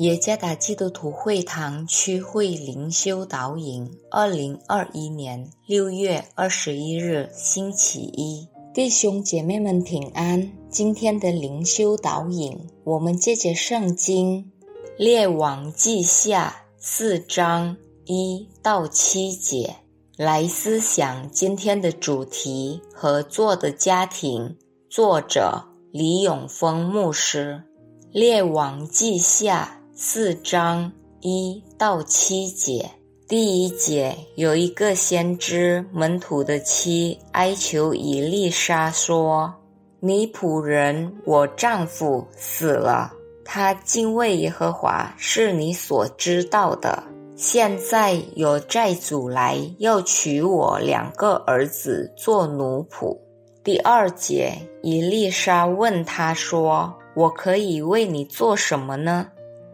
耶加达基督徒会堂区会灵修导引，二零二一年六月二十一日星期一，弟兄姐妹们平安。今天的灵修导引，我们借着圣经列王记下四章一到七节来思想今天的主题：合作的家庭。作者李永峰牧师。列王记下四章一到七节，第一节有一个先知门徒的妻哀求以利沙说：“你仆人我丈夫死了，他敬畏耶和华是你所知道的。现在有债主来要娶我两个儿子做奴仆。”第二节，以丽莎问他说：“我可以为你做什么呢？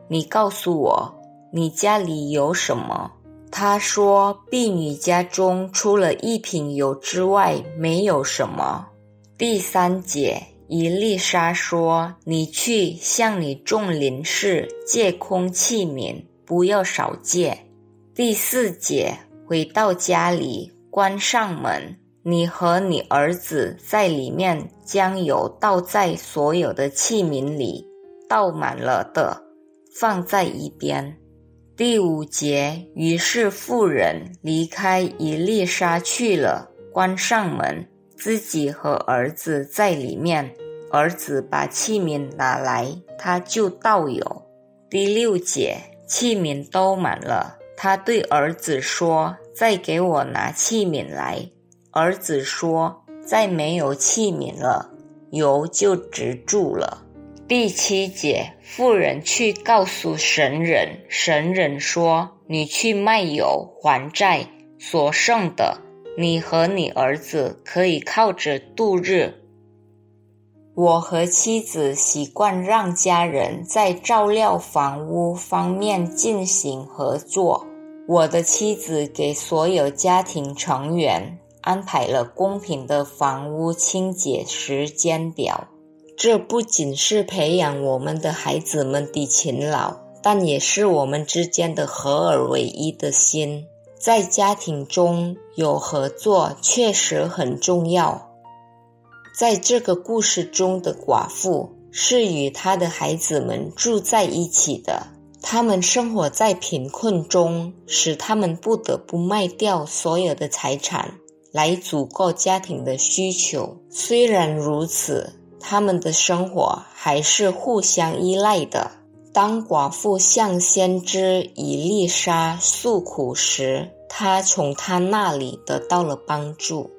你告诉我，你家里有什么？”他说：“婢女家中除了一瓶油之外，没有什么。”第三节，伊丽莎说：“你去向你众邻士借空器皿，不要少借。”第四节，回到家里，关上门。你和你儿子在里面将油倒在所有的器皿里，倒满了的，放在一边。第五节，于是妇人离开伊丽莎去了，关上门，自己和儿子在里面。儿子把器皿拿来，他就倒油。第六节，器皿都满了，他对儿子说：“再给我拿器皿来。”儿子说：“再没有器皿了，油就止住了。”第七节，妇人去告诉神人，神人说：“你去卖油还债，所剩的，你和你儿子可以靠着度日。”我和妻子习惯让家人在照料房屋方面进行合作。我的妻子给所有家庭成员。安排了公平的房屋清洁时间表，这不仅是培养我们的孩子们的勤劳，但也是我们之间的合而为一的心。在家庭中有合作确实很重要。在这个故事中的寡妇是与她的孩子们住在一起的，他们生活在贫困中，使他们不得不卖掉所有的财产。来足够家庭的需求。虽然如此，他们的生活还是互相依赖的。当寡妇向先知以丽莎诉苦时，他从他那里得到了帮助。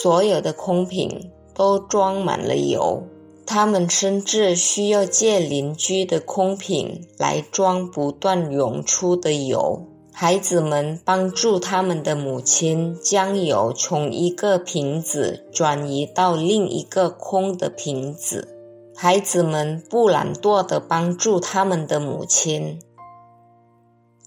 所有的空瓶都装满了油，他们甚至需要借邻居的空瓶来装不断涌出的油。孩子们帮助他们的母亲将油从一个瓶子转移到另一个空的瓶子。孩子们不懒惰地帮助他们的母亲。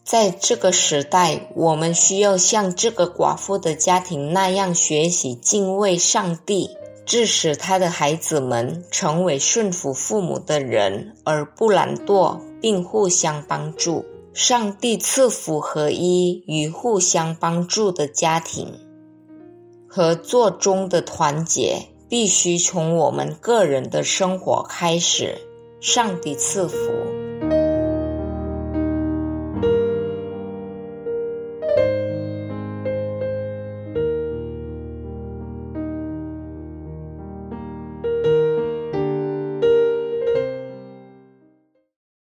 在这个时代，我们需要像这个寡妇的家庭那样学习敬畏上帝，致使他的孩子们成为顺服父母的人，而不懒惰，并互相帮助。上帝赐福合一与互相帮助的家庭，合作中的团结必须从我们个人的生活开始。上帝赐福。